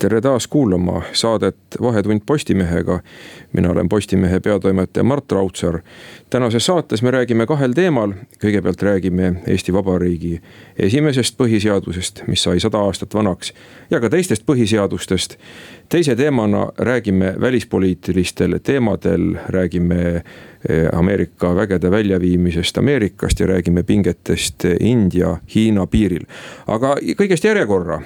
tere taas kuulama saadet Vahetund Postimehega. mina olen Postimehe peatoimetaja Mart Raudsaar. tänases saates me räägime kahel teemal. kõigepealt räägime Eesti Vabariigi esimesest põhiseadusest, mis sai sada aastat vanaks ja ka teistest põhiseadustest. teise teemana räägime välispoliitilistel teemadel, räägime Ameerika vägede väljaviimisest Ameerikast ja räägime pingetest India-Hiina piiril. aga kõigest järjekorra,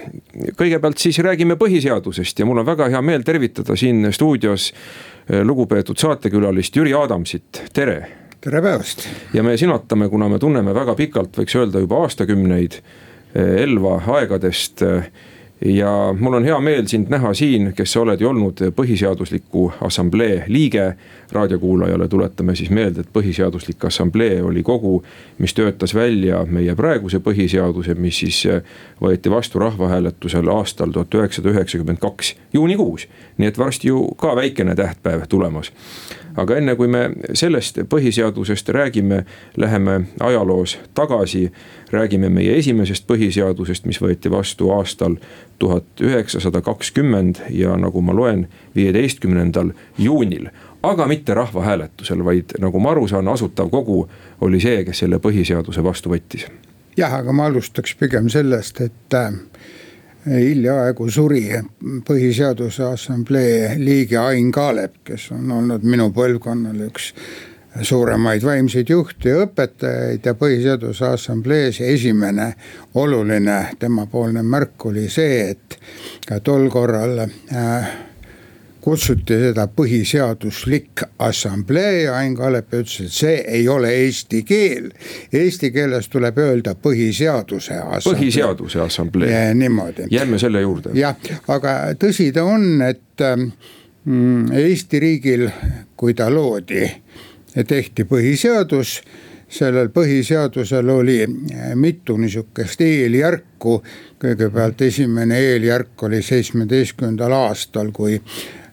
kõigepealt siis räägime põhiseadusest ja mul on väga hea meel tervitada siin stuudios eh, lugupeetud saatekülalist Jüri Adamsit, tere tere päevast. ja me sinatame, kuna me tunneme väga pikalt, võiks öelda juba aastakümneid eh, Elva aegadest ja mul on hea meel sind näha siin, kes sa oled ju olnud põhiseadusliku assamblee liige. raadiokuulajale tuletame siis meelde, et põhiseaduslik assamblee oli kogu, mis töötas välja meie praeguse põhiseaduse, mis siis võeti vastu rahvahääletusel aastal tuhat üheksasada üheksakümmend kaks, juunikuus. nii et varsti ju ka väikene tähtpäev tulemas aga enne kui me sellest põhiseadusest räägime, läheme ajaloos tagasi. räägime meie esimesest põhiseadusest, mis võeti vastu aastal tuhat üheksasada kakskümmend ja nagu ma loen, viieteistkümnendal juunil aga mitte rahvahääletusel, vaid nagu ma aru saan, Asutav Kogu oli see, kes selle põhiseaduse vastu võttis. jah, aga ma alustaks pigem sellest, et äh, hiljaaegu suri Põhiseaduse Assamblee liige Ain Kaalep, kes on olnud minu põlvkonnal üks suuremaid vaimseid juhte ja õpetajaid ja Põhiseaduse Assamblees esimene oluline temapoolne märk oli see, et ka tol korral äh, kutsuti seda põhiseaduslik assamblee Ain Kalepp ütles, et see ei ole eesti keel. Eesti keeles tuleb öelda põhiseaduse assamblee. põhiseaduse assamblee. niimoodi. jääme selle juurde. jah, aga tõsi ta on, et mm, Eesti riigil, kui ta loodi, tehti põhiseadus sellel põhiseadusel oli mitu niisugust eeljärku. kõigepealt esimene eeljärk oli seitsmeteistkümnendal aastal, kui Äh,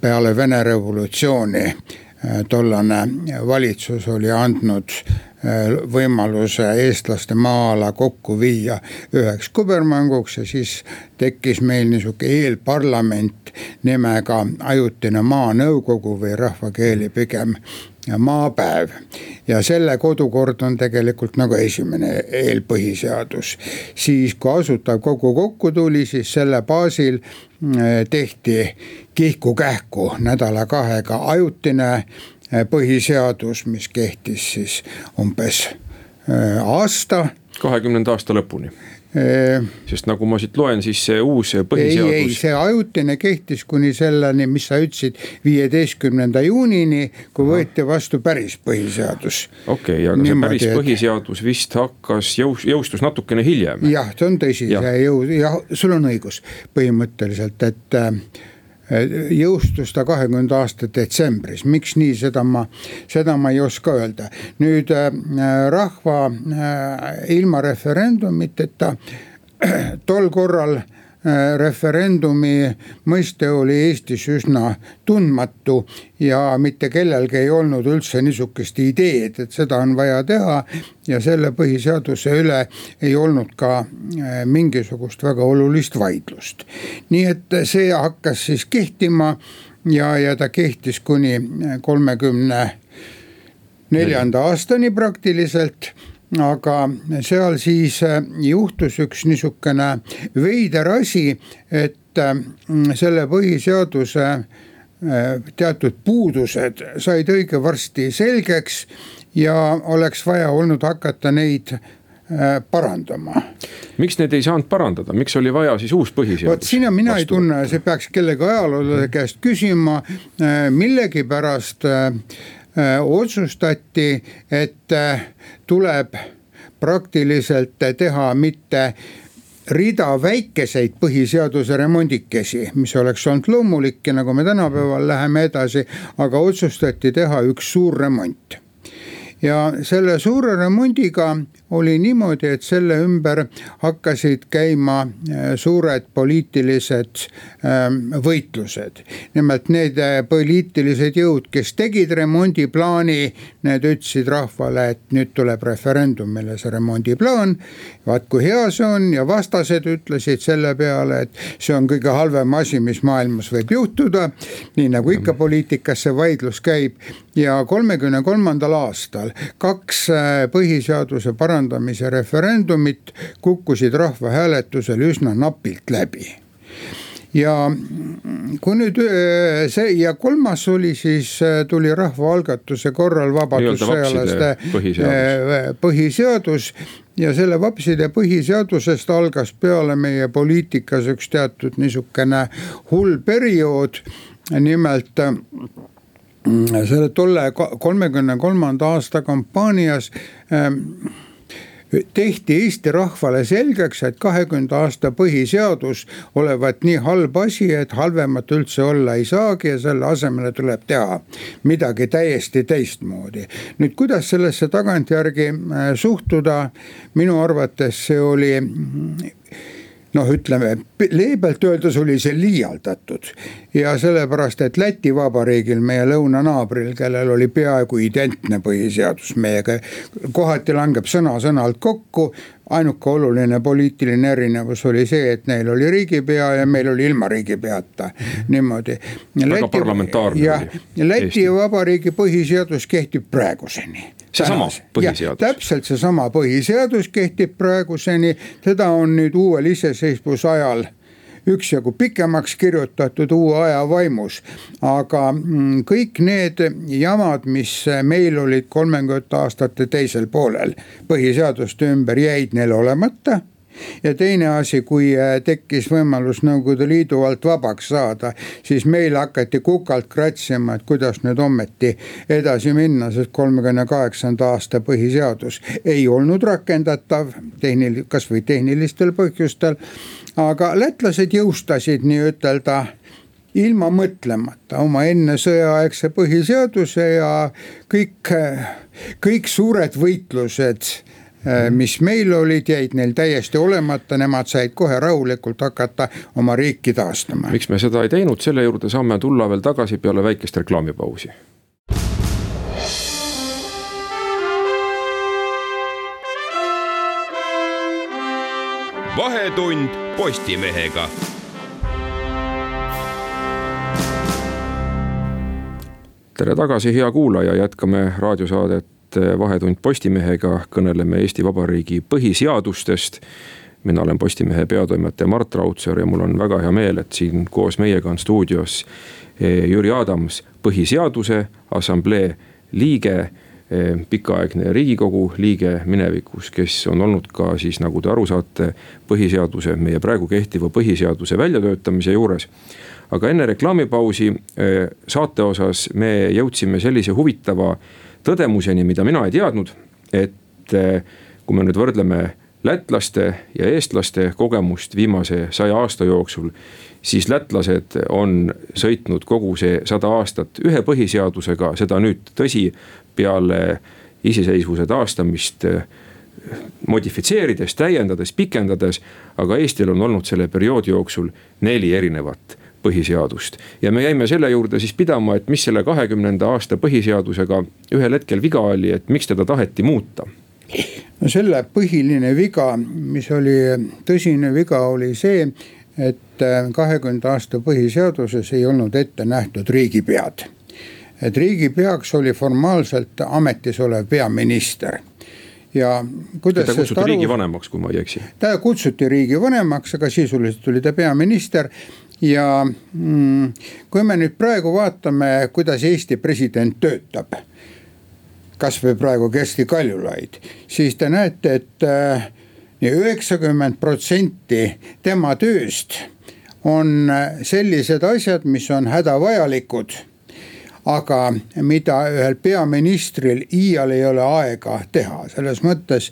peale Vene revolutsiooni äh, tollane valitsus oli andnud äh, võimaluse eestlaste maa-ala kokku viia üheks kubermänguks ja siis tekkis meil niisugune eelparlament nimega Ajutine Maanõukogu või rahvakeeli pigem maapäev. ja selle kodukord on tegelikult nagu esimene eelpõhiseadus. siis kui Asutav Kogu kokku tuli, siis selle baasil tehti kihku-kähku nädala-kahega ajutine eh, põhiseadus, mis kehtis siis umbes eh, aasta. kahekümnenda aasta lõpuni sest nagu ma siit loen, siis see uus põhiseadus. ei, ei, see ajutine kehtis kuni selleni, mis sa ütlesid, viieteistkümnenda juunini, kui võeti vastu päris põhiseadus. okei okay,, aga Niimoodi, see päris põhiseadus vist hakkas jõus-, jõustus natukene hiljem. jah, see on tõsi, see jõu-, jah, sul on õigus põhimõtteliselt, et äh, jõustus ta kahekümnenda aasta detsembris, miks nii, seda ma, seda ma ei oska öelda. nüüd äh, rahva äh, ilma referendumiteta tol korral Äh, referendumi mõiste oli Eestis üsna tundmatu ja mitte kellelgi ei olnud üldse niisugust ideed, et seda on vaja teha. ja selle põhiseaduse üle ei olnud ka äh, mingisugust väga olulist vaidlust. nii et see hakkas siis kehtima ja, ja ta kehtis kuni kolmekümne neljanda aastani praktiliselt aga seal siis äh, juhtus üks niisugune veider asi, et äh, selle põhiseaduse äh, teatud puudused said õige varsti selgeks ja oleks vaja olnud hakata neid parandama. miks need ei saanud parandada, miks oli vaja siis uus põhiseadus? vot sinna mina ei tunne, see peaks kellegi ajaloolase käest küsima, millegipärast Äh, otsustati, et äh, tuleb praktiliselt teha mitte rida väikeseid põhiseaduse remondikesi, mis oleks olnud loomulik ja nagu me tänapäeval läheme edasi, aga otsustati teha üks suur remont ja selle suure remondiga oli niimoodi, et selle ümber hakkasid käima äh, suured poliitilised ähm, võitlused. nimelt need äh, poliitilised jõud, kes tegid remondiplaani, need ütlesid rahvale, et nüüd tuleb referendumile see remondiplaan. Vaat kui hea see on ja vastased ütlesid selle peale, et see on kõige halvem asi, mis maailmas võib juhtuda. nii nagu ikka poliitikas see vaidlus käib ja kolmekümne kolmandal aastal kaks äh, põhiseaduse parandamise referendumit kukkusid rahvahääletusel üsna napilt läbi ja kui nüüd äh, see ja kolmas oli siis, äh, tuli rahvaalgatuse korral vabadussõjalaste põhiseadus. põhiseadus ja selle vapside põhiseadusest algas peale meie poliitikas üks teatud niisugune hull periood. nimelt selle tolle kolmekümne kolmanda aasta kampaanias ähm, tehti Eesti rahvale selgeks, et kahekümnenda aasta põhiseadus olevat nii halb asi, et halvemat üldse olla ei saagi ja selle asemele tuleb teha midagi täiesti teistmoodi. nüüd, kuidas sellesse tagantjärgi äh, suhtuda, minu arvates see oli noh, ütleme leebelt öeldes oli see liialdatud. ja sellepärast, et Läti Vabariigil, meie lõunanaabril, kellel oli peaaegu identne põhiseadus meiega, kohati langeb sõna-sõnalt kokku ainuke oluline poliitiline erinevus oli see, et neil oli riigipea ja meil oli ilma riigipeata, niimoodi. väga parlamentaarne ja, oli. Läti Vabariigi põhiseadus kehtib praeguseni seesama põhiseadus. täpselt seesama põhiseadus kehtib praeguseni, teda on nüüd uuel iseseisvuse ajal üksjagu pikemaks kirjutatud uue aja vaimus. aga mm, kõik need jamad, mis meil olid kolmekümnendate aastate teisel poolel põhiseaduste ümber, jäid neil olemata ja teine asi, kui äh, tekkis võimalus Nõukogude Liidu alt vabaks saada, siis meil hakati kukalt kratsima, et kuidas nüüd ometi edasi minna, sest kolmekümne kaheksanda aasta põhiseadus ei olnud rakendatav tehnil-, kasvõi tehnilistel põhjustel. Aga lätlased jõustasid nii-ütelda ilma mõtlemata oma enne sõjaaegse põhiseaduse ja kõik, kõik suured võitlused Äh, mis meil olid, jäid neil täiesti olemata, nemad said kohe rahulikult hakata oma riiki taastama. miks me seda ei teinud, selle juurde saame tulla veel tagasi peale väikest reklaamipausi. Vahetund Postimehega. Tere tagasi, hea kuulaja, jätkame raadiosaadet et Vahetund Postimehega. Kõneleme Eesti Vabariigi põhiseadustest. mina olen Postimehe peatoimetaja Mart Raudsaar ja mul on väga hea meel, et siin koos meiega on stuudios eh, Jüri Adams, Põhiseaduse Assamblee liige pikaaegne riigikogu liige minevikus, kes on olnud ka siis, nagu te aru saate, põhiseaduse, meie praegu kehtiva põhiseaduse väljatöötamise juures. aga enne reklaamipausi eh, saate osas me jõudsime sellise huvitava tõdemuseni, mida mina ei teadnud, et eh, kui me nüüd võrdleme lätlaste ja eestlaste kogemust viimase saja aasta jooksul, siis lätlased on sõitnud kogu see sada aastat ühe põhiseadusega, seda nüüd tõsi, peale iseseisvuse taastamist eh, modifitseerides, täiendades, pikendades. aga Eestil on olnud selle perioodi jooksul neli erinevat põhiseadust. ja me jäime selle juurde siis pidama, et mis selle kahekümnenda aasta põhiseadusega ühel hetkel viga oli, et miks teda taheti muuta no selle põhiline viga, mis oli tõsine viga, oli see, et kahekümnenda aasta põhiseaduses ei olnud ette nähtud riigipead. Et riigipeaks oli formaalselt ametis olev peaminister ja kuidas. teda kutsuti aru... riigivanemaks, kui ma ei eksi. ta kutsuti riigivanemaks, aga sisuliselt oli ta peaminister ja mm, kui me nüüd praegu vaatame, kuidas Eesti president töötab kasvõi praegu Kersti Kaljulaid, siis te näete, et äh, üheksakümmend protsenti tema tööst on sellised asjad, mis on hädavajalikud. Aga mida ühel peaministril iial ei ole aega teha, selles mõttes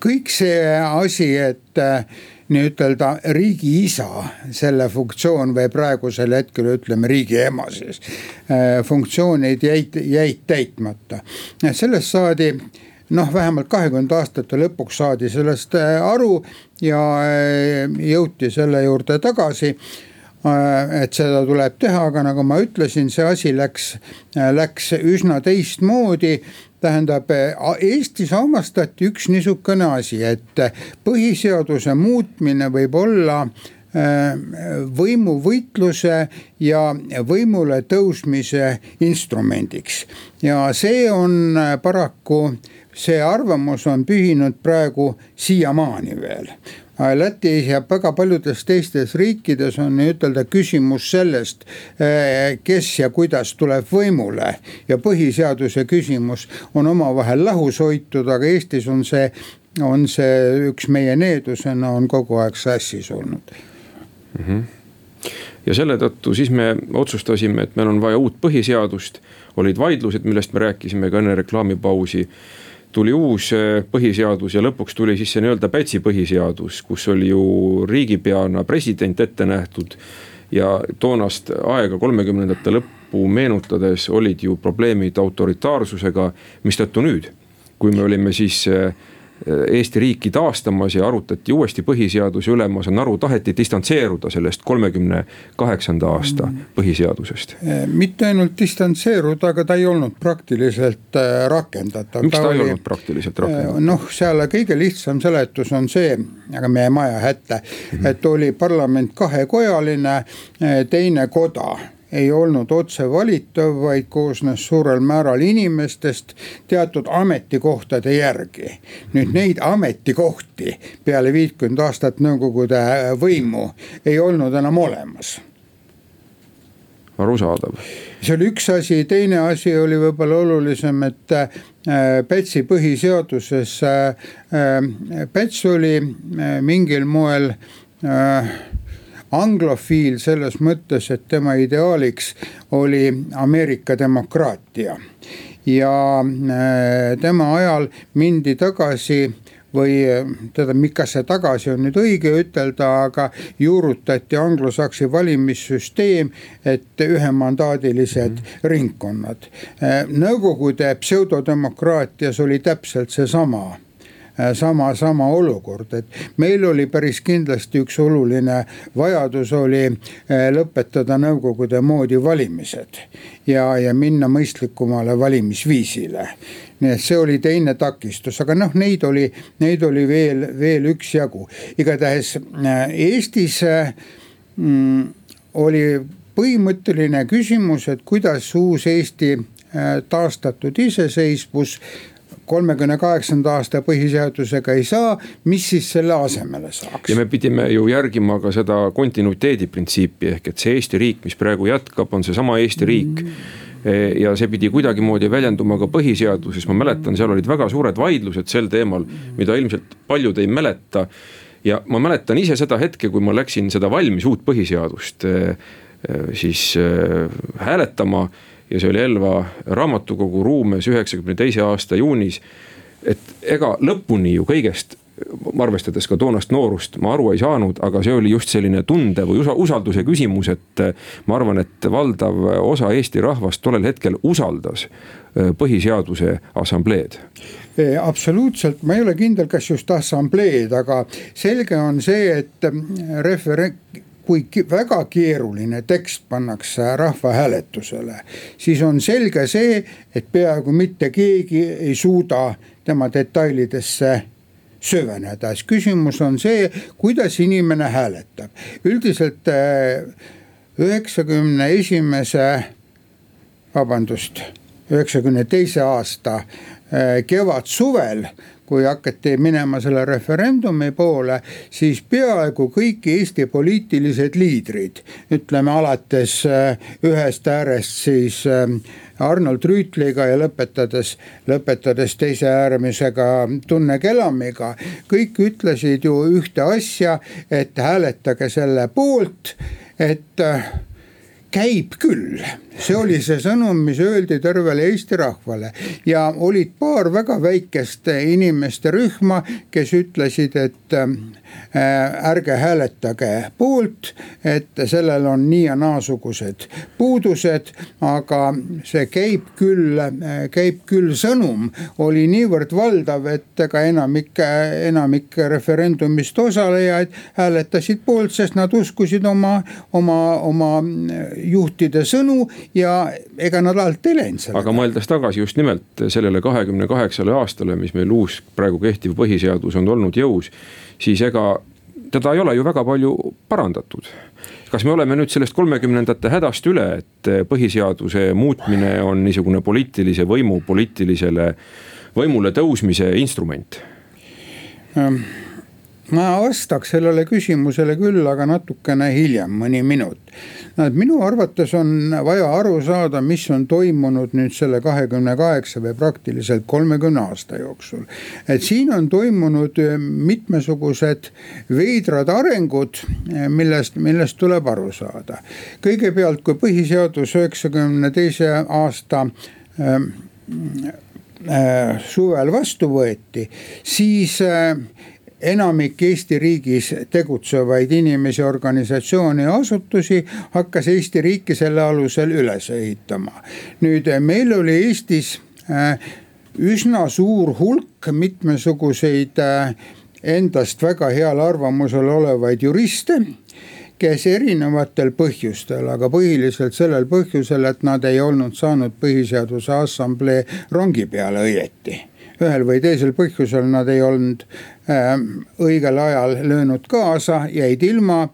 kõik see asi, et äh, nii-ütelda riigiisa, selle funktsioon või praegusel hetkel ütleme riigi ema siis, funktsioonid jäid, jäid täitmata. sellest saadi noh, vähemalt kahekümnenda aastate lõpuks saadi sellest aru ja jõuti selle juurde tagasi Äh, et seda tuleb teha, aga nagu ma ütlesin, see asi läks, äh, läks üsna teistmoodi tähendab, Eestis avastati üks niisugune asi, et põhiseaduse muutmine võib olla äh, võimuvõitluse ja võimule tõusmise instrumendiks. ja see on paraku, see arvamus on pühinud praegu siiamaani veel Lätis ja väga paljudes teistes riikides on nii-ütelda küsimus sellest, eh, kes ja kuidas tuleb võimule. ja põhiseaduse küsimus on omavahel lahus hoitud, aga Eestis on see, on see üks meie needusena on kogu aeg sassis olnud mm. -hmm ja selle tõttu siis me otsustasime, et meil on vaja uut põhiseadust, olid vaidlused, millest me rääkisime ka enne reklaamipausi tuli uus äh, põhiseadus ja lõpuks tuli siis see nii-öelda Pätsi põhiseadus, kus oli ju riigipeana president ette nähtud. ja toonast aega, kolmekümnendate lõppu meenutades olid ju probleemid autoritaarsusega, mistõttu nüüd, kui me olime siis äh, Eesti riiki taastamas ja arutati uuesti põhiseaduse üle, ma saan aru, taheti distantseeruda sellest kolmekümne kaheksanda aasta mm. põhiseadusest. Eh, mitte ainult distantseeruda, aga ta ei olnud praktiliselt eh, rakendatav. miks ta, ta ei oli, olnud praktiliselt rakendatav? Eh, noh, seal kõige lihtsam seletus on see, aga me jääme aja hätta -hmm. et oli parlament kahekojaline, teine koda ei olnud otse valitav, vaid koosnes suurel määral inimestest teatud ametikohtade järgi. nüüd neid ametikohti peale viitkümmend aastat Nõukogude võimu ei olnud enam olemas arusaadav. see oli üks asi, teine asi oli võib-olla olulisem, et äh, Pätsi põhiseaduses, äh, äh, Päts oli mingil moel anglofiil selles mõttes, et tema ideaaliks oli Ameerika demokraatia. ja äh, tema ajal mindi tagasi või tähendab, kas see tagasi on nüüd õige ütelda, aga juurutati anglosaksi valimissüsteem, et ühemandaadilised mm -hmm. ringkonnad. Äh, Nõukogude pseudodemokraatias oli täpselt seesama sama, sama olukord, et meil oli päris kindlasti üks oluline vajadus oli äh, lõpetada nõukogude moodi valimised ja, ja minna mõistlikumale valimisviisile. Nii et see oli teine takistus, aga noh, neid oli, neid oli veel, veel üksjagu, igatahes äh, Eestis mm, oli põhimõtteline küsimus, et kuidas uus Eesti taastatud iseseisvus kolmekümne kaheksanda aasta põhiseadusega ei saa, mis siis selle asemele saaks? ja me pidime ju järgima ka seda kontinuiteedi printsiipi, ehk et see Eesti riik, mis praegu jätkab, on seesama Eesti riik mm ja see pidi kuidagimoodi väljenduma ka põhiseaduses, ma mäletan, seal olid väga suured vaidlused sel teemal, mida ilmselt paljud ei mäleta. ja ma mäletan ise seda hetke, kui ma läksin seda valmis uut põhiseadust eh, eh, siis hääletama ja see oli Elva raamatukogu ruumes üheksakümne teise aasta juunis. et ega lõpuni ju kõigest arvestades ka toonast noorust, ma aru ei saanud, aga see oli just selline tunde või usalduse küsimus, et ma arvan, et valdav osa Eesti rahvast tollel hetkel usaldas äh, põhiseaduse assambleed absoluutselt, ma ei ole kindel, kas just assambleed, aga selge on see, et referen-, kui väga keeruline tekst pannakse rahvahääletusele, siis on selge see, et peaaegu mitte keegi ei suuda tema detailidesse süveneda, siis küsimus on see, kuidas inimene hääletab. üldiselt äh, üheksakümne esimese, vabandust, üheksakümne teise aasta äh, kevad-suvel kui hakati minema selle referendumi poole, siis peaaegu kõik Eesti poliitilised liidrid, ütleme alates äh, ühest äärest siis äh, Arnold Rüütliga ja lõpetades, lõpetades teise äärmisega Tunne Kelamiga. kõik ütlesid ju ühte asja, et hääletage selle poolt, et äh, käib küll, see oli see sõnum, mis öeldi tervele Eesti rahvale. Ja olid paar väga väikest inimeste rühma, kes ütlesid, et äh, ärge hääletage poolt, et sellel on nii ja naasugused puudused, aga see käib küll, käib küll sõnum oli niivõrd valdav, et ka enamik, enamik referendumist osalejaid hääletasid poolt, sest nad uskusid oma, oma, oma juhtide sõnu ja ega nad alt ei läinud sellega. aga mõeldes tagasi just nimelt sellele kahekümne kaheksale aastale, mis meil uus praegu kehtiv põhiseadus on olnud jõus, siis ega teda ei ole ju väga palju parandatud. kas me oleme nüüd sellest kolmekümnendate hädast üle, et põhiseaduse muutmine on niisugune poliitilise võimu poliitilisele võimule tõusmise instrument? Ähm, ma vastaks sellele küsimusele küll, aga natukene hiljem, mõni minut. no minu arvates on vaja aru saada, mis on toimunud nüüd selle kahekümne kaheksa või praktiliselt kolmekümne aasta jooksul. et siin on toimunud äh, mitmesugused veidrad arengud, äh, millest, millest tuleb aru saada. kõigepealt, kui põhiseadus üheksakümne teise aasta äh, suvel vastu võeti, siis äh, enamik Eesti riigis tegutsevaid inimesi, organisatsioone ja asutusi hakkas Eesti riiki selle alusel üles ehitama. nüüd meil oli Eestis äh, üsna suur hulk mitmesuguseid äh, endast väga heal arvamusel olevaid juriste kes erinevatel põhjustel, aga põhiliselt sellel põhjusel, et nad ei olnud saanud Põhiseaduse Assamblee rongi peale õieti ühel või teisel põhjusel nad ei olnud õigel ajal löönud kaasa, jäid ilma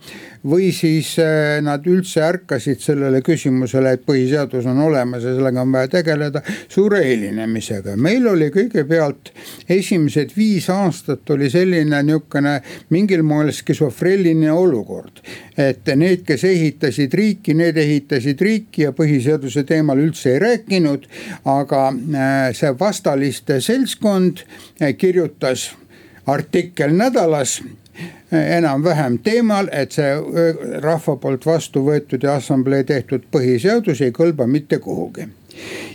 või siis äh, nad üldse ärkasid sellele küsimusele, et põhiseadus on olemas ja sellega on vaja tegeleda suure hilinemisega. meil oli kõigepealt esimesed viis aastat oli selline niisugune mingil moel skisofreeniline olukord. et need, kes ehitasid riiki, need ehitasid riiki ja põhiseaduse teemal üldse ei rääkinud. aga äh, see vastaliste seltskond äh, kirjutas artikkel nädalas enam-vähem teemal, et see rahva poolt vastu võetud ja assamblee tehtud põhiseadus ei kõlba mitte kuhugi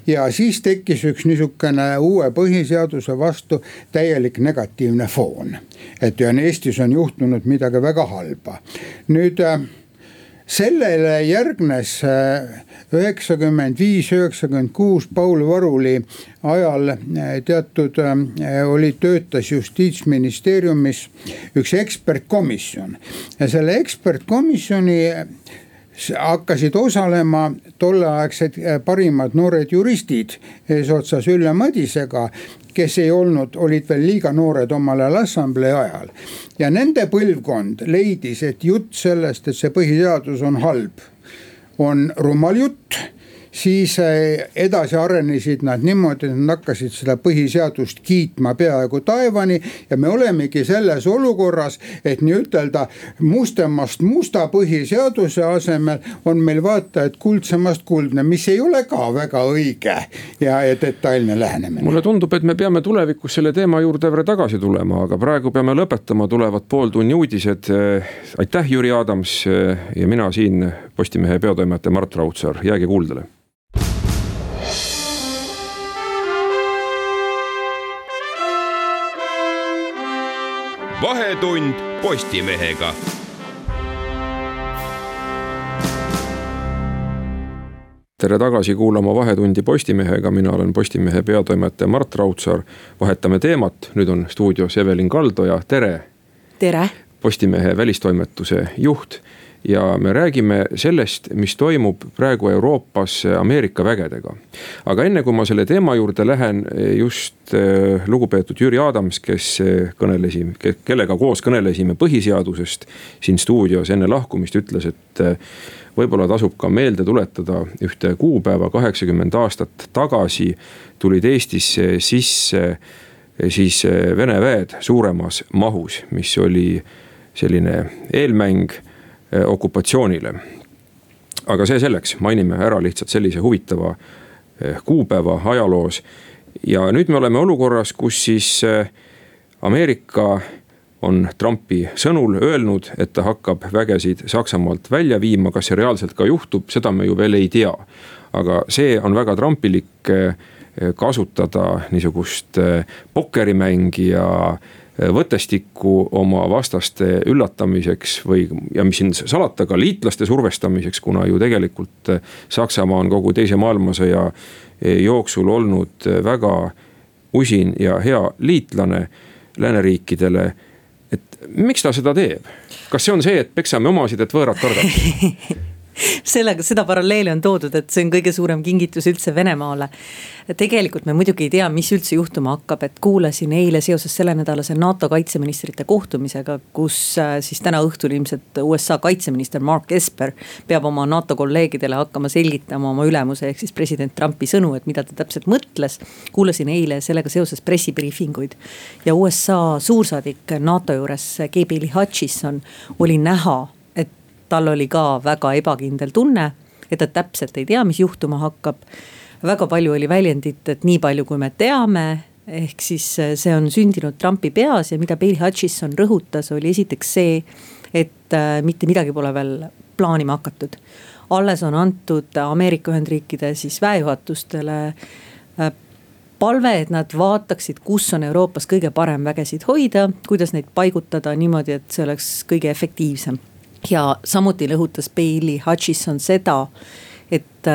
ja siis tekkis üks niisugune uue põhiseaduse vastu täielik negatiivne foon. et Eestis on juhtunud midagi väga halba. nüüd sellele järgnes üheksakümmend viis, üheksakümmend kuus Paul Varuli ajal eh, teatud eh, oli, töötas justiitsministeeriumis üks ekspertkomisjon. Ja selle ekspertkomisjoni hakkasid osalema tolleaegsed parimad noored juristid eesotsas Ülle Madisega, kes ei olnud, olid veel liiga noored omal ajal assamblee ajal. ja nende põlvkond leidis, et jutt sellest, et see põhiseadus on halb on rumal jutt siis eh, edasi arenesid nad niimoodi, et nad hakkasid seda põhiseadust kiitma peaaegu taevani. ja me olemegi selles olukorras, et nii-ütelda mustemast musta põhiseaduse asemel on meil vaata et kuldsemast kuldne, mis ei ole ka väga õige ja, ja detailne lähenemine. mulle tundub, et me peame tulevikus selle teema juurde veel tagasi tulema, aga praegu peame lõpetama, tulevad pooltunni uudised. aitäh, Jüri Adams ja mina siin Postimehe peatoimetaja Mart Raudsaar, jääge kuuldele vahetund Postimehega. tere tagasi kuulama Vahetundi Postimehega, mina olen Postimehe peatoimetaja Mart Raudsaar. vahetame teemat, nüüd on stuudios Evelin Kaldoja, tere. tere. Postimehe välistoimetuse juht ja me räägime sellest, mis toimub praegu Euroopas Ameerika vägedega. aga enne kui ma selle teema juurde lähen, just eh, lugupeetud Jüri Adams, kes kõnelesime, kellega koos kõnelesime põhiseadusest siin stuudios enne lahkumist, ütles, et võib-olla tasub ka meelde tuletada ühte kuupäeva, kaheksakümmend aastat tagasi tulid Eestisse sisse siis Vene väed suuremas mahus, mis oli selline eelmäng okupatsioonile. aga see selleks, mainime ära lihtsalt sellise huvitava eh, kuupäeva ajaloos. ja nüüd me oleme olukorras, kus siis eh, Ameerika on Trumpi sõnul öelnud, et ta hakkab vägesid Saksamaalt välja viima, kas see reaalselt ka juhtub, seda me ju veel ei tea. aga see on väga trampilik eh, kasutada niisugust eh, pokkerimängija eh, võttestikku oma vastaste üllatamiseks või, ja mis siin salata, ka liitlaste survestamiseks, kuna ju tegelikult Saksamaa on kogu teise maailmasõja jooksul olnud väga usin ja hea liitlane lääneriikidele. Et miks ta seda teeb, kas see on see, et peksame omasid, et võõrad kardavad sellega, seda paralleeli on toodud, et see on kõige suurem kingitus üldse Venemaale. tegelikult me muidugi ei tea, mis üldse juhtuma hakkab, et kuulasin eile seoses sellenädalase NATO kaitseministrite kohtumisega, kus äh, siis täna õhtul ilmselt USA kaitseminister Mark Esper peab oma NATO kolleegidele hakkama selgitama oma ülemuse ehk siis president Trumpi sõnu, et mida ta täpselt mõtles. kuulasin eile sellega seoses pressibriifinguid ja USA suursaadik NATO juures, Gabe Lee Hutchison oli näha tal oli ka väga ebakindel tunne, et ta täpselt ei tea, mis juhtuma hakkab. väga palju oli väljendit, et nii palju, kui me teame, ehk siis äh, see on sündinud Trumpi peas ja mida Bill Hutchison rõhutas, oli esiteks see, et äh, mitte midagi pole veel plaanima hakatud. alles on antud Ameerika Ühendriikide siis väejuhatustele äh, palve, et nad vaataksid, kus on Euroopas kõige parem vägesid hoida, kuidas neid paigutada niimoodi, et see oleks kõige efektiivsem ja samuti rõhutas Bailey Hutchison seda, et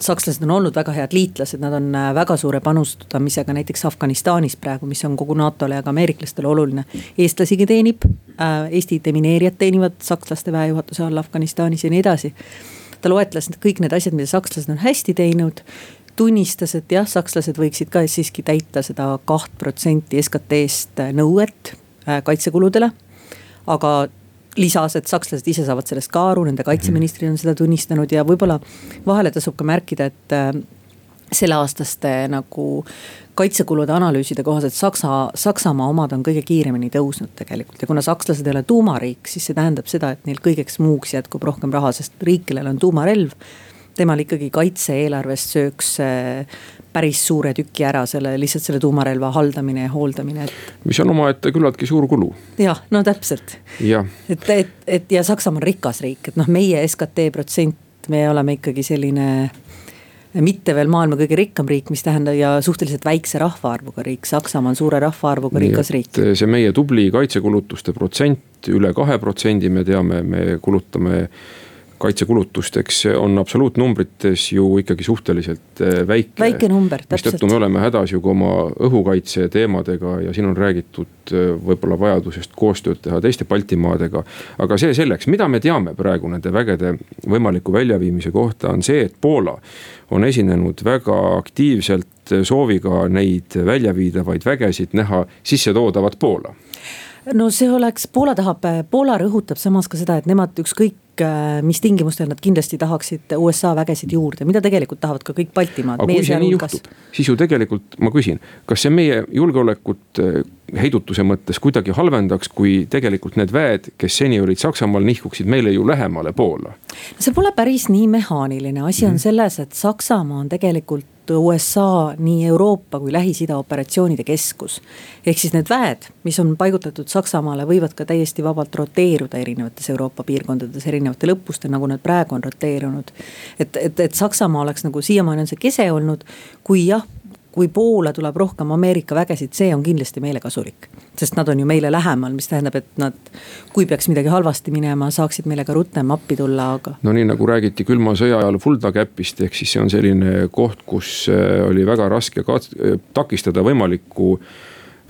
sakslased on olnud väga head liitlased, nad on äh, väga suure panustamisega näiteks Afganistanis praegu, mis on kogu NATO-le ja ka ameeriklastele oluline. eestlasigi teenib, äh, Eesti demineerijad teenivad sakslaste väejuhatuse all Afganistanis ja nii edasi. ta loetles kõik need asjad, mida sakslased on hästi teinud tunnistas, et jah, sakslased võiksid ka siiski täita seda kaht protsenti SKT-st nõuet äh, kaitsekuludele. aga lisas, et sakslased ise saavad sellest ka aru, nende kaitseministrid on seda tunnistanud ja võib-olla vahele tasub ka märkida, et äh, selleaastaste nagu kaitsekulude analüüside kohaselt Saksa, Saksamaa omad on kõige kiiremini tõusnud tegelikult ja kuna sakslased ei ole tuumariik, siis see tähendab seda, et neil kõigeks muuks jätkub rohkem raha, sest riik, kellel on tuumarelv temal ikkagi kaitse-eelarvest sööks päris suure tüki ära selle, lihtsalt selle tuumarelva haldamine ja hooldamine, et. mis on omaette küllaltki suur kulu. jah, no täpselt. et, et, et ja Saksamaa on rikas riik, et noh, meie SKT protsent, me oleme ikkagi selline mitte veel maailma kõige rikkam riik, mis tähendab ja suhteliselt väikse rahvaarvuga riik, Saksamaa on suure rahvaarvuga Nii, rikas riik. see meie tubli kaitsekulutuste protsent üle kahe protsendi, me teame, me kulutame kaitsekulutusteks on absoluutnumbrites ju ikkagi suhteliselt eh, väike. väike number, täpselt. mistõttu me oleme hädas ju ka oma õhukaitse teemadega ja siin on räägitud eh, võib-olla vajadusest koostööd teha teiste Baltimaadega. aga see selleks, mida me teame praegu nende vägede võimaliku väljaviimise kohta, on see, et Poola on esinenud väga aktiivselt sooviga neid väljaviidavaid vägesid näha sissetoodavat Poola no see oleks, Poola tahab, Poola rõhutab samas ka seda, et nemad ükskõik äh, mis tingimustel nad kindlasti tahaksid USA vägesid juurde, mida tegelikult tahavad ka kõik Baltimaad. aga kui see nii juhtub, siis ju tegelikult ma küsin, kas see meie julgeolekut äh, heidutuse mõttes kuidagi halvendaks, kui tegelikult need väed, kes seni olid Saksamaal, nihkuksid meile ju lähemale Poola? see pole päris nii mehaaniline, asi on mm -hmm. selles, et Saksamaa on tegelikult USA nii Euroopa kui Lähis-Ida operatsioonide keskus. ehk siis need väed, mis on paigutatud Saksamaale, võivad ka täiesti vabalt roteeruda erinevates Euroopa piirkondades erinevatel õppustel, nagu nad praegu on roteerunud. et, et, et Saksamaa oleks nagu siiamaani on see kese olnud, kui jah kui Poola tuleb rohkem Ameerika vägesid, see on kindlasti meile kasulik. sest nad on ju meile lähemal, mis tähendab, et nad, kui peaks midagi halvasti minema, saaksid meile ka rutem appi tulla, aga. no nii nagu räägiti külma sõja ajal Fulda käpist, ehk siis see on selline koht, kus äh, oli väga raske kat-, takistada võimalikku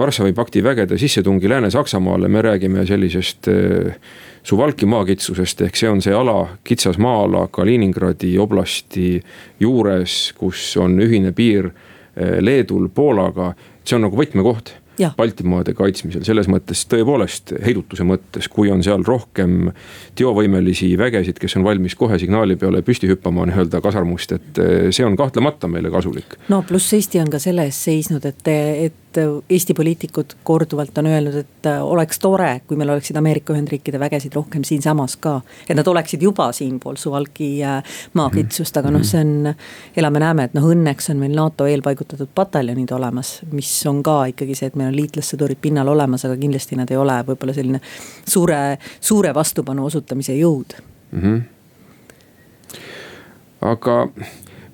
Varssavi pakti vägede sissetungi Lääne-Saksamaale, me räägime sellisest äh, Suvalki maakitsusest, ehk see on see ala, kitsas maa-ala Kaliningradi oblasti juures, kus on ühine piir Leedul, Poolaga, see on nagu võtmekoht. Baltimaade kaitsmisel, selles mõttes tõepoolest heidutuse mõttes, kui on seal rohkem teovõimelisi vägesid, kes on valmis kohe signaali peale püsti hüppama nii-öelda kasarmust, et eh, see on kahtlemata meile kasulik. no pluss Eesti on ka selle eest seisnud, et, et Eesti poliitikud korduvalt on öelnud, et äh, oleks tore, kui meil oleksid Ameerika Ühendriikide vägesid rohkem siinsamas ka. et nad oleksid juba siinpool Suwalki maakitsust, aga noh, see on, elame-näeme, et noh, õnneks on meil NATO eelpaigutatud pataljonid olemas. mis on ka ikkagi see, et meil on liitlassõdurid pinnal olemas, aga kindlasti nad ei ole võib-olla selline suure, suure vastupanu osutamise jõud mm. -hmm. aga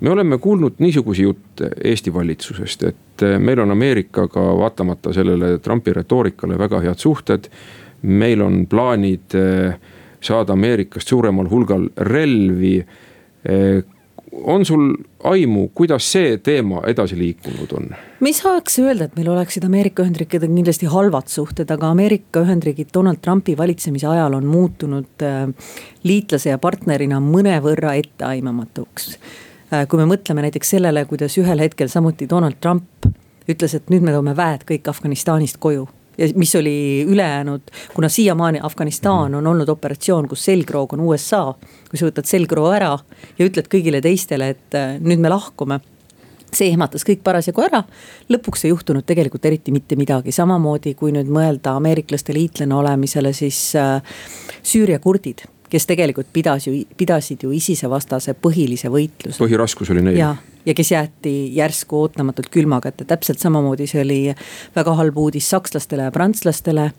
me oleme kuulnud niisuguseid jutte Eesti valitsusest, et eh, meil on Ameerikaga vaatamata sellele Trumpi retoorikale väga head suhted. meil on plaanid eh, saada Ameerikast suuremal hulgal relvi. Eh, on sul aimu, kuidas see teema edasi liikunud on? me ei saaks öelda, et meil oleksid Ameerika Ühendriikidega kindlasti halvad suhted, aga Ameerika Ühendriigid Donald Trumpi valitsemise ajal on muutunud liitlase ja partnerina mõnevõrra etteaimamatuks kui me mõtleme näiteks sellele, kuidas ühel hetkel samuti Donald Trump ütles, et nüüd me toome väed kõik Afganistanist koju ja mis oli ülejäänud, kuna siiamaani Afganistan on olnud operatsioon, kus selgroog on USA. kui sa võtad selgroo ära ja ütled kõigile teistele, et äh, nüüd me lahkume see ehmatas kõik parasjagu ära. lõpuks ei juhtunud tegelikult eriti mitte midagi, samamoodi kui nüüd mõelda ameeriklaste liitlane olemisele, siis äh, Süüria kurdid kes tegelikult pidas ju, pidasid ju ISISe vastase põhilise võitluse. põhiraskus oli neil. ja, kes jäeti järsku ootamatult külma kätte, täpselt samamoodi see oli väga halb uudis sakslastele ja prantslastele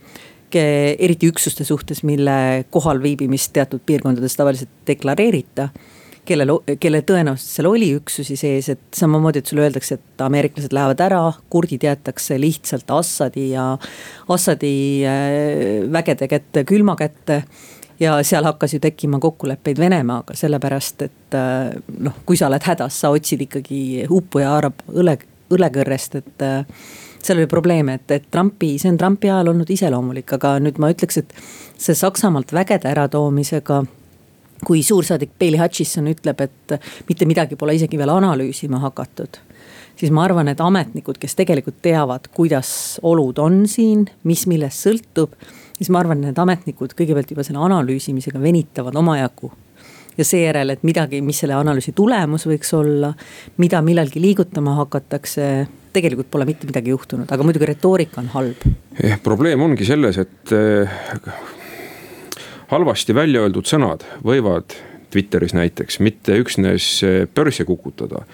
eriti üksuste suhtes, mille kohalviibimist teatud piirkondades tavaliselt deklareerita. kellel, kelle tõenäoliselt seal oli üksusi sees, et samamoodi, et sulle öeldakse, et ameeriklased lähevad ära, kurdid jäetakse lihtsalt Assadi ja, Assadi äh, vägede kätte, külma kätte ja seal hakkas ju tekkima kokkuleppeid Venemaaga, sellepärast et äh, noh, kui sa oled hädas, sa otsid ikkagi uppuja haarab õle, õlekõrrest, et äh, seal oli probleeme, et, et Trumpi, see on Trumpi ajal olnud iseloomulik, aga nüüd ma ütleks, et see Saksamaalt vägede äratoomisega kui suursaadik Bailey Hutchison ütleb, et mitte midagi pole isegi veel analüüsima hakatud. siis ma arvan, et ametnikud, kes tegelikult teavad, kuidas olud on siin, mis millest sõltub siis ma arvan, need ametnikud kõigepealt juba selle analüüsimisega venitavad omajagu ja seejärel, et midagi, mis selle analüüsi tulemus võiks olla, mida millalgi liigutama hakatakse, tegelikult pole mitte midagi juhtunud, aga muidugi retoorika on halb. probleem ongi selles, et äh, halvasti välja öeldud sõnad võivad Twitteris näiteks mitte üksnes äh, börse kukutada,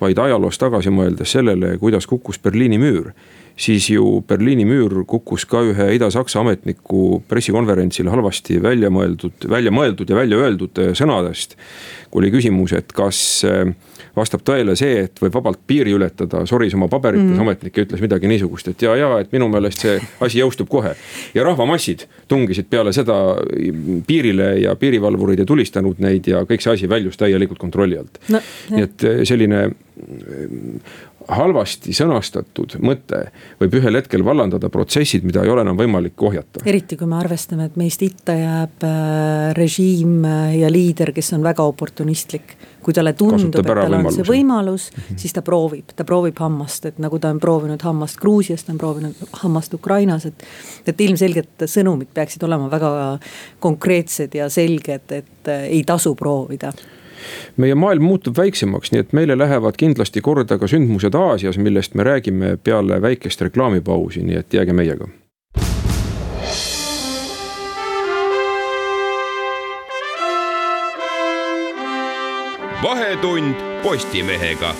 vaid ajaloos tagasi mõeldes sellele, kuidas kukkus Berliini müür siis ju Berliini müür kukkus ka ühe Ida-Saksa ametniku pressikonverentsil halvasti välja mõeldud, välja mõeldud ja välja öeldud äh, sõnadest. kui oli küsimus, et kas äh, vastab tõele see, et võib vabalt piiri ületada, soris oma paberites mm. ametnik ütles midagi niisugust, et ja, ja et minu meelest see asi jõustub kohe. ja rahvamassid tungisid peale seda piirile ja piirivalvurid ei tulistanud neid ja kõik see asi väljus täielikult kontrolli alt no,. nii et äh, selline halvasti sõnastatud mõte võib ühel hetkel vallandada protsessid, mida ei ole enam võimalik ohjata. eriti kui me arvestame, et meist itta jääb äh, režiim äh, ja liider, kes on väga oportunistlik. kui talle tundub, et tal on see võimalus -hmm. siis ta proovib, ta proovib hammast, et nagu ta on proovinud hammast Gruusias, ta on proovinud hammast Ukrainas, et. et ilmselgelt sõnumid peaksid olema väga konkreetsed ja selged, et äh, ei tasu proovida meie maailm muutub väiksemaks, nii et meile lähevad kindlasti korda ka sündmused Aasias, millest me räägime peale väikest reklaamipausi, nii et jääge meiega. vahetund Postimehega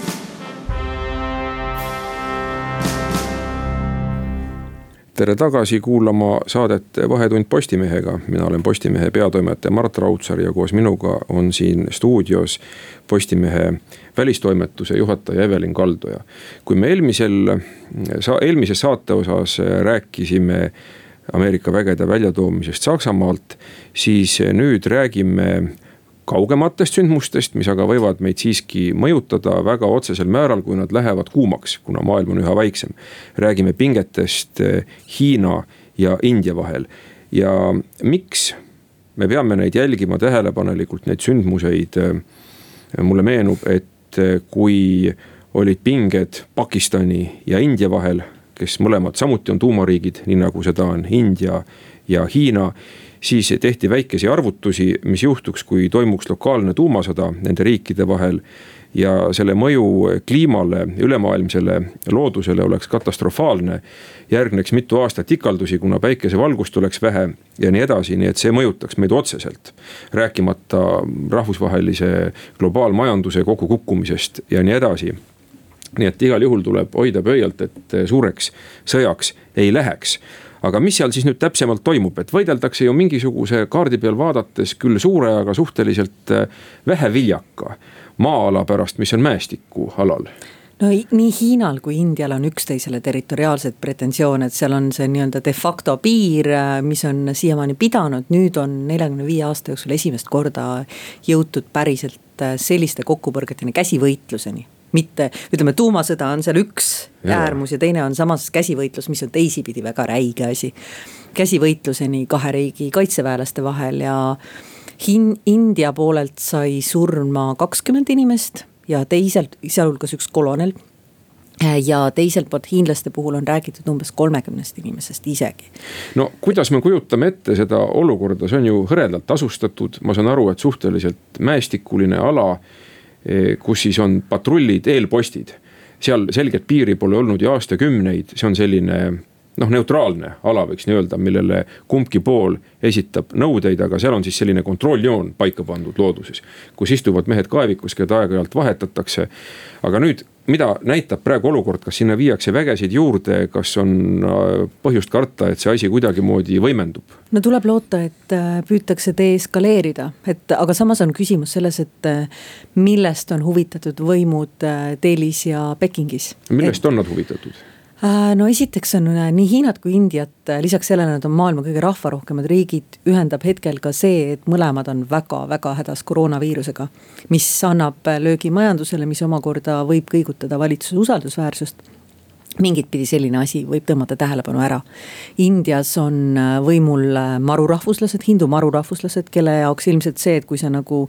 tere tagasi kuulama saadet Vahetund Postimehega. mina olen Postimehe peatoimetaja Mart Raudsaar ja koos minuga on siin stuudios Postimehe välistoimetuse juhataja Evelin Kaldoja. kui me eelmisel, eelmises saate osas rääkisime Ameerika vägede väljatoomisest Saksamaalt, siis nüüd räägime kaugematest sündmustest, mis aga võivad meid siiski mõjutada väga otsesel määral, kui nad lähevad kuumaks, kuna maailm on üha väiksem. räägime pingetest eh, Hiina ja India vahel ja miks me peame neid jälgima tähelepanelikult, neid sündmuseid. Eh, mulle meenub, et eh, kui olid pinged Pakistani ja India vahel kes mõlemad samuti on tuumariigid, nii nagu seda on India ja Hiina siis tehti väikesi arvutusi, mis juhtuks, kui toimuks lokaalne tuumasõda nende riikide vahel ja selle mõju kliimale, ülemaailmsele loodusele oleks katastrofaalne. järgneks mitu aastat ikaldusi, kuna päikesevalgust oleks vähe ja nii edasi, nii et see mõjutaks meid otseselt. rääkimata rahvusvahelise globaalmajanduse kokkukukkumisest ja nii edasi nii et igal juhul tuleb hoida pöialt, et suureks sõjaks ei läheks. Aga mis seal siis nüüd täpsemalt toimub, et võideldakse ju mingisuguse kaardi peal vaadates küll suure, aga suhteliselt vähe viljaka maa-ala pärast, mis on mäestikualal no nii Hiinal kui Indial on üksteisele territoriaalseid pretensioone, et seal on see nii-öelda de facto piir, mis on siiamaani pidanud, nüüd on neljakümne viie aasta jooksul esimest korda jõutud päriselt selliste kokkupõrgeteni, käsivõitluseni mitte, ütleme tuumasõda on seal üks ja. äärmus ja teine on samas käsivõitlus, mis on teisipidi väga räige asi. käsivõitluseni kahe riigi kaitseväelaste vahel ja Hin-, India poolelt sai surma kakskümmend inimest ja teiselt, sealhulgas üks kolonel. ja teiselt poolt hiinlaste puhul on räägitud umbes kolmekümnest inimesest isegi. no kuidas me kujutame ette seda olukorda, see on ju hõredalt asustatud, ma saan aru, et suhteliselt mäestikuline ala, kus siis on patrullid, eelpostid seal selget piiri pole olnud ju aastakümneid, see on selline noh, neutraalne ala, võiks nii öelda, millele kumbki pool esitab nõudeid, aga seal on siis selline kontrolljoon paika pandud looduses. kus istuvad mehed kaevikus, keda aeg-ajalt vahetatakse. aga nüüd, mida näitab praegu olukord, kas sinna viiakse vägesid juurde, kas on äh, põhjust karta, et see asi kuidagimoodi võimendub? no tuleb loota, et äh, püütakse deeskaleerida, et aga samas on küsimus selles, et äh, millest on huvitatud võimud Delhis ja Pekingis. millest et... on nad huvitatud? Äh, no esiteks on äh, nii Hiinat kui Indiat, äh, lisaks sellele nad on maailma kõige rahvarohkemad riigid, ühendab hetkel ka see, et mõlemad on väga-väga hädas koroonaviirusega. mis annab löögi majandusele, mis omakorda võib kõigutada valitsuse usaldusväärsust mingit pidi selline asi võib tõmmata tähelepanu ära. Indias on võimul marurahvuslased, hindu marurahvuslased, kelle jaoks ilmselt see, et kui see nagu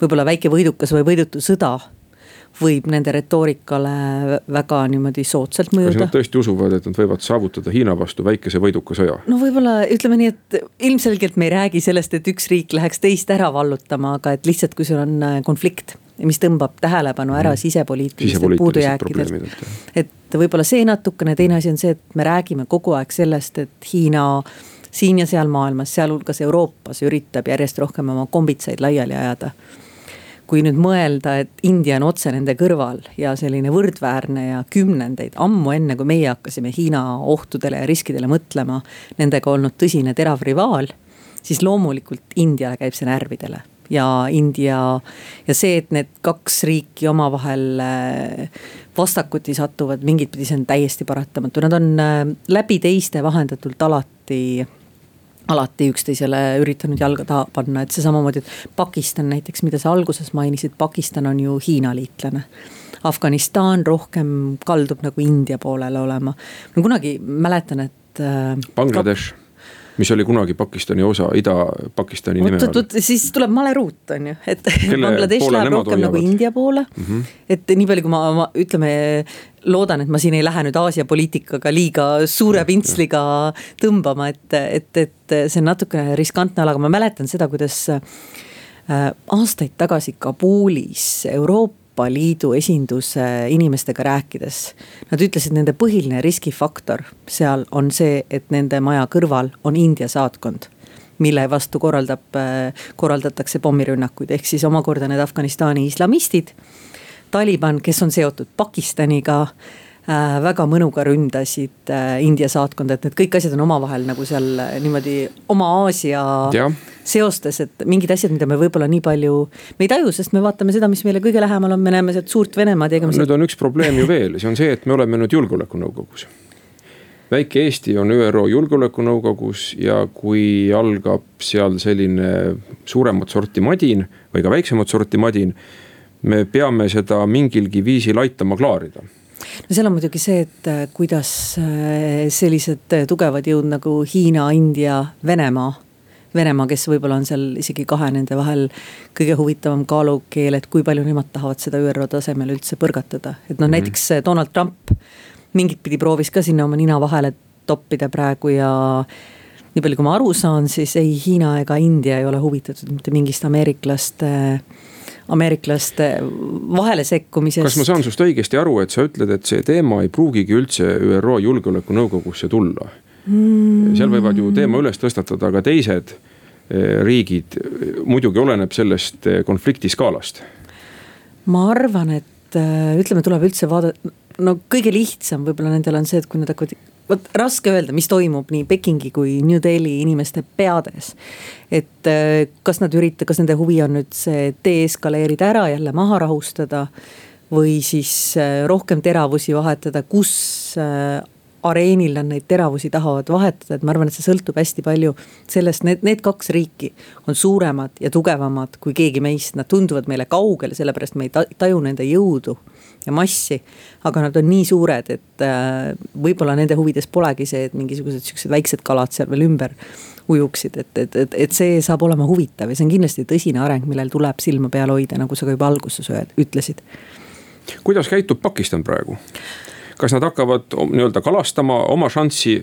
võib-olla väike võidukas või võidutu sõda võib nende retoorikale väga niimoodi soodsalt mõjuda. kas nad tõesti usuvad, et nad võivad saavutada Hiina vastu väikese võiduka sõja? no võib-olla ütleme nii, et ilmselgelt me ei räägi sellest, et üks riik läheks teist ära vallutama, aga et lihtsalt, kui sul on äh, konflikt mis tõmbab tähelepanu ära mm. sisepoliitilistelt puudujääkidelt. et võib-olla see natukene, teine asi on see, et me räägime kogu aeg sellest, et Hiina siin ja seal maailmas, sealhulgas Euroopas üritab järjest rohkem oma kombitsaid laiali ajada kui nüüd mõelda, et India on otse nende kõrval ja selline võrdväärne ja kümnendeid, ammu enne kui meie hakkasime Hiina ohtudele ja riskidele mõtlema, nendega olnud tõsine terav rivaal, siis loomulikult Indiale käib see närvidele ja India ja see, et need kaks riiki omavahel äh, vastakuti satuvad, mingit pidi see on täiesti paratamatu, nad on äh, läbi teiste vahendatult alati alati üksteisele üritanud jalga taha panna, et see samamoodi, et Pakistan näiteks, mida sa alguses mainisid, Pakistan on ju Hiina liitlane. Afganistan rohkem kaldub nagu India poolele olema. ma kunagi mäletan, et äh,. Bangladesh mis oli kunagi Pakistani osa, Ida-Pakistani nime all. siis tuleb maleruut, on ju, et Bangladesh läheb rohkem nagu India poole mm. -hmm. et nii palju, kui ma, ma ütleme, loodan, et ma siin ei lähe nüüd Aasia poliitikaga liiga suure pintsliga tõmbama, et, et, et see on natukene riskantne ala, aga ma mäletan seda, kuidas äh, aastaid tagasi Kabulis Euroopa Euroopa Liidu esinduse inimestega rääkides. Nad ütlesid, nende põhiline riskifaktor seal on see, et nende maja kõrval on India saatkond mille vastu korraldab, korraldatakse pommirünnakuid, ehk siis omakorda need Afganistani islamistid. Taliban, kes on seotud Pakistaniga väga mõnuga ründasid äh, India saatkonda, et need kõik asjad on omavahel nagu seal niimoodi oma Aasia ja seostes, et mingid asjad, mida me võib-olla nii palju, me ei taju, sest me vaatame seda, mis meile kõige lähemal on, me näeme sealt suurt Venemaad ja ega me. nüüd on üks probleem ju veel, see on see, et me oleme nüüd julgeolekunõukogus. väike Eesti on ÜRO julgeolekunõukogus ja kui algab seal selline suuremat sorti madin või ka väiksemat sorti madin. me peame seda mingilgi viisil aitama klaarida no seal on muidugi see, et äh, kuidas äh, sellised tugevad jõud nagu Hiina, India, Venemaa Venemaa, kes võib-olla on seal isegi kahe nende vahel kõige huvitavam kaalukeel, et kui palju nemad tahavad seda ÜRO tasemel üldse põrgatada. et noh mm -hmm., näiteks Donald Trump mingit pidi proovis ka sinna oma nina vahele toppida praegu ja nii palju, kui ma aru saan, siis ei Hiina ega India ei ole huvitatud mitte mingist ameeriklaste ameeriklaste vahele sekkumisest. kas ma saan sinust õigesti aru, et sa ütled, et see teema ei pruugigi üldse ÜRO Julgeolekunõukogusse tulla mm.? seal võivad ju teema üles tõstatada ka teised eh, riigid, muidugi oleneb sellest eh, konflikti skaalast. ma arvan, et eh, ütleme, tuleb üldse vaadata, no kõige lihtsam võib-olla nendel on see, et kui nad hakkavad vot raske öelda, mis toimub nii Pekingi kui New Delhi inimeste peades. et äh, kas nad ürita-, kas nende huvi on nüüd see deeskaleerida ära, jälle maha rahustada. või siis äh, rohkem teravusi vahetada, kus äh, areenil nad neid teravusi tahavad vahetada, et ma arvan, et see sõltub hästi palju sellest, need, need kaks riiki on suuremad ja tugevamad kui keegi meist, nad tunduvad meile kaugel, sellepärast me ei taju nende jõudu ja massi. aga nad on nii suured, et äh, võib-olla nende huvides polegi see, et mingisugused siuksed väiksed kalad seal veel ümber ujuksid, et, et, et, et see saab olema huvitav ja see on kindlasti tõsine areng, millel tuleb silma peal hoida, nagu sa ka juba alguses ütlesid. kuidas käitub Pakistan praegu? kas nad hakkavad nii-öelda kalastama oma šanssi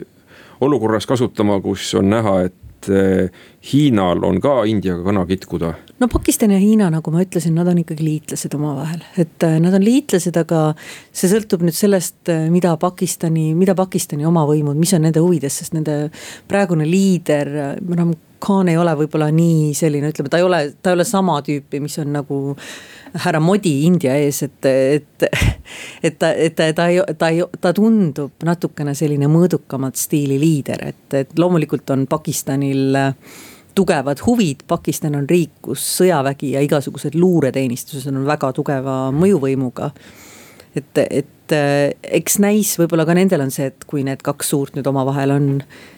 olukorras kasutama, kus on näha, et et eh, Hiinal on ka Indiaga kana kitkuda? no Pakistan ja Hiina, nagu ma ütlesin, nad on ikkagi liitlased omavahel, et eh, nad on liitlased, aga see sõltub nüüd sellest, eh, mida Pakistani, mida Pakistani omavõimud, mis on nende huvides, sest nende praegune liider, noh. Khan ei ole võib-olla nii selline, ütleme, ta ei ole, ta ei ole sama tüüpi, mis on nagu härra Modi India ees, et, et. et ta, et ta, ta ta ta tundub natukene selline mõõdukamat stiili liider, et, et loomulikult on Pakistanil tugevad huvid, Pakistan on riik, kus sõjavägi ja igasugused luureteenistused on väga tugeva mõjuvõimuga. et, et eks näis, võib-olla ka nendel on see, et kui need kaks suurt nüüd omavahel on,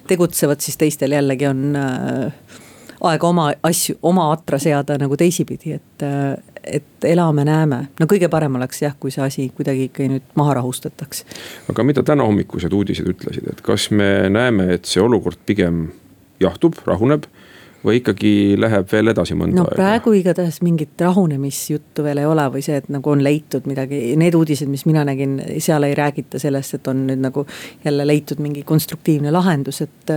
tegutsevad, siis teistel jällegi on äh, aega oma asju, oma atra seada nagu teisipidi, et, et elame-näeme. no kõige parem oleks jah, kui see asi kuidagi ikka nüüd maha rahustataks. aga mida tänahommikused uudised ütlesid, et kas me näeme, et see olukord pigem jahtub, rahuneb või ikkagi läheb veel edasi mõnda no, aega? praegu igatahes mingit rahunemisjuttu veel ei ole või see, et nagu on leitud midagi, need uudised, mis mina nägin, seal ei räägita sellest, et on nüüd nagu jälle leitud mingi konstruktiivne lahendus, et.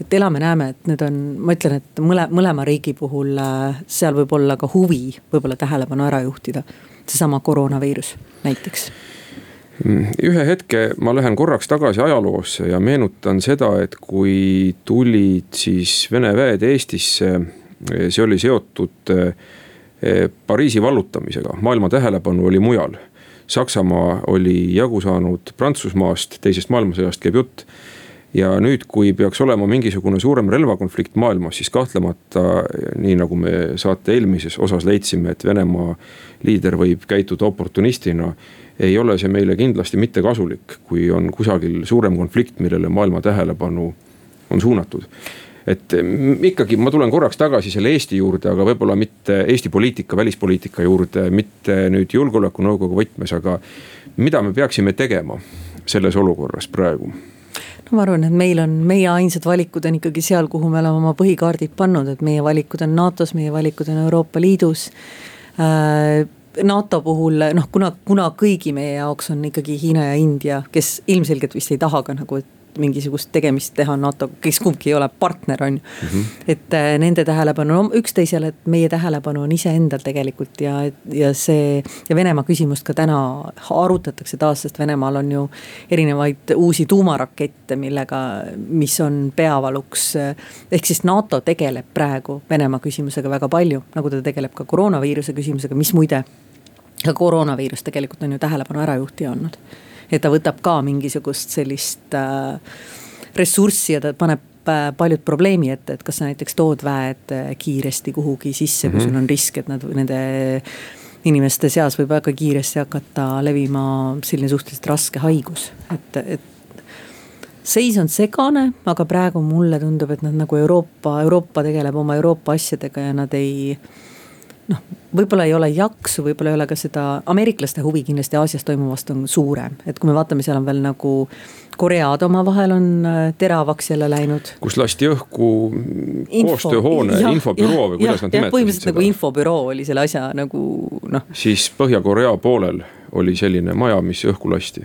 et elame-näeme, et need on, ma ütlen, et mõle, mõlema riigi puhul äh, seal võib olla ka huvi võib-olla tähelepanu ära juhtida. seesama koroonaviirus näiteks ühe hetke ma lähen korraks tagasi ajaloosse ja meenutan seda, et kui tulid siis Vene väed Eestisse, see oli seotud eh, Pariisi vallutamisega, maailma tähelepanu oli mujal. Saksamaa oli jagu saanud Prantsusmaast, teisest maailmasõjast käib jutt. ja nüüd, kui peaks olema mingisugune suurem relvakonflikt maailmas, siis kahtlemata nii nagu me saate eelmises osas leidsime, et Venemaa liider võib käituda oportunistina ei ole see meile kindlasti mitte kasulik, kui on kusagil suurem konflikt, millele maailma tähelepanu on suunatud et ikkagi ma tulen korraks tagasi selle Eesti juurde, aga võib-olla mitte Eesti poliitika, välispoliitika juurde, mitte nüüd julgeolekunõukogu võtmes, aga. mida me peaksime tegema selles olukorras praegu? no ma arvan, et meil on, meie ainsad valikud on ikkagi seal, kuhu me oleme oma põhikaardid pannud, et meie valikud on NATO-s, meie valikud on Euroopa Liidus äh, NATO puhul noh, kuna, kuna kõigi meie jaoks on ikkagi Hiina ja India, kes ilmselgelt vist ei taha ka nagu, et mingisugust tegemist teha NATO-ga, kes kumbki ei ole partner, on ju mm. -hmm. et äh, nende tähelepanu on üksteisele, et meie tähelepanu on iseendal tegelikult ja, ja see. ja Venemaa küsimust ka täna arutatakse taas, sest Venemaal on ju erinevaid uusi tuumarakette, millega, mis on peavaluks. ehk siis NATO tegeleb praegu Venemaa küsimusega väga palju, nagu ta tegeleb ka koroonaviiruse küsimusega, mis muide. ka koroonaviirus tegelikult on ju tähelepanu ärajuhtija olnud et ta võtab ka mingisugust sellist äh, ressurssi ja ta paneb äh, paljud probleemi ette, et kas sa näiteks tood väed äh, kiiresti kuhugi sisse mm, -hmm. kui sul mhm. on risk, et nad nende inimeste seas võib väga kiiresti hakata levima selline suhteliselt raske haigus, et, et seis on segane, aga praegu mulle tundub, et nad nagu Euroopa, Euroopa tegeleb oma Euroopa asjadega ja nad ei noh, võib-olla ei ole jaksu, võib-olla ei ole ka seda, ameeriklaste huvi kindlasti Aasias toimuvast on suurem, et kui me vaatame, seal on veel nagu. Koread omavahel on äh, teravaks jälle läinud. kus lasti õhku Info, koostööhoone, infobüroo või kuidas nad nimetasid põhimõtteliselt nagu infobüroo oli selle asja nagu noh. siis Põhja-Korea poolel oli selline maja, mis õhku lasti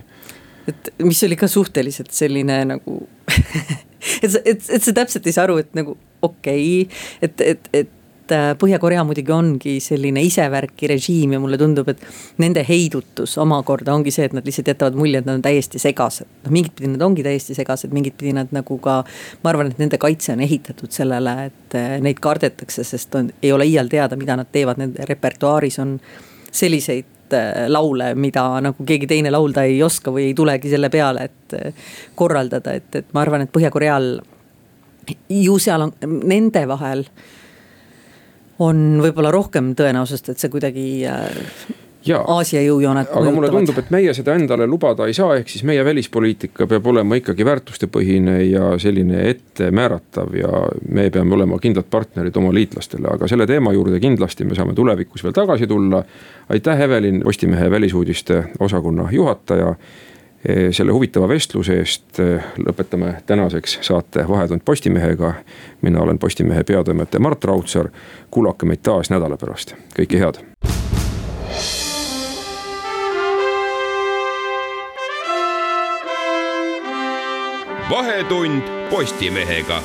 et mis oli ka suhteliselt selline nagu et et, et sa täpselt ei saa aru, et nagu okei okay,, et, et, et äh, Põhja-Korea muidugi ongi selline isevärki režiim ja mulle tundub, et nende heidutus omakorda ongi see, et nad lihtsalt jätavad mulje, et nad on täiesti segased. noh, mingit pidi nad ongi täiesti segased, mingit pidi nad nagu ka, ma arvan, et nende kaitse on ehitatud sellele, et äh, neid kardetakse, sest on, ei ole iial teada, mida nad teevad, nende repertuaaris on selliseid äh, laule, mida nagu keegi teine laulda ei oska või ei tulegi selle peale, et korraldada, et, et ma arvan, et Põhja-Koreal ju seal on nende vahel on võib-olla rohkem tõenäosust, et see kuidagi äh, Jaa. Aasia jõujooned. aga mulle tundub, et meie seda endale lubada ei saa, ehk siis meie välispoliitika peab olema ikkagi väärtustepõhine ja selline ettemääratav ja me peame olema kindlad partnerid oma liitlastele, aga selle teema juurde kindlasti me saame tulevikus veel tagasi tulla. aitäh, Evelin, Postimehe välisuudiste osakonna juhataja selle huvitava vestluse eest. lõpetame tänaseks saate Vahetund Postimehega. mina olen Postimehe peatoimetaja Mart Raudsaar. kuulake meid taas nädala pärast, kõike head. vahetund Postimehega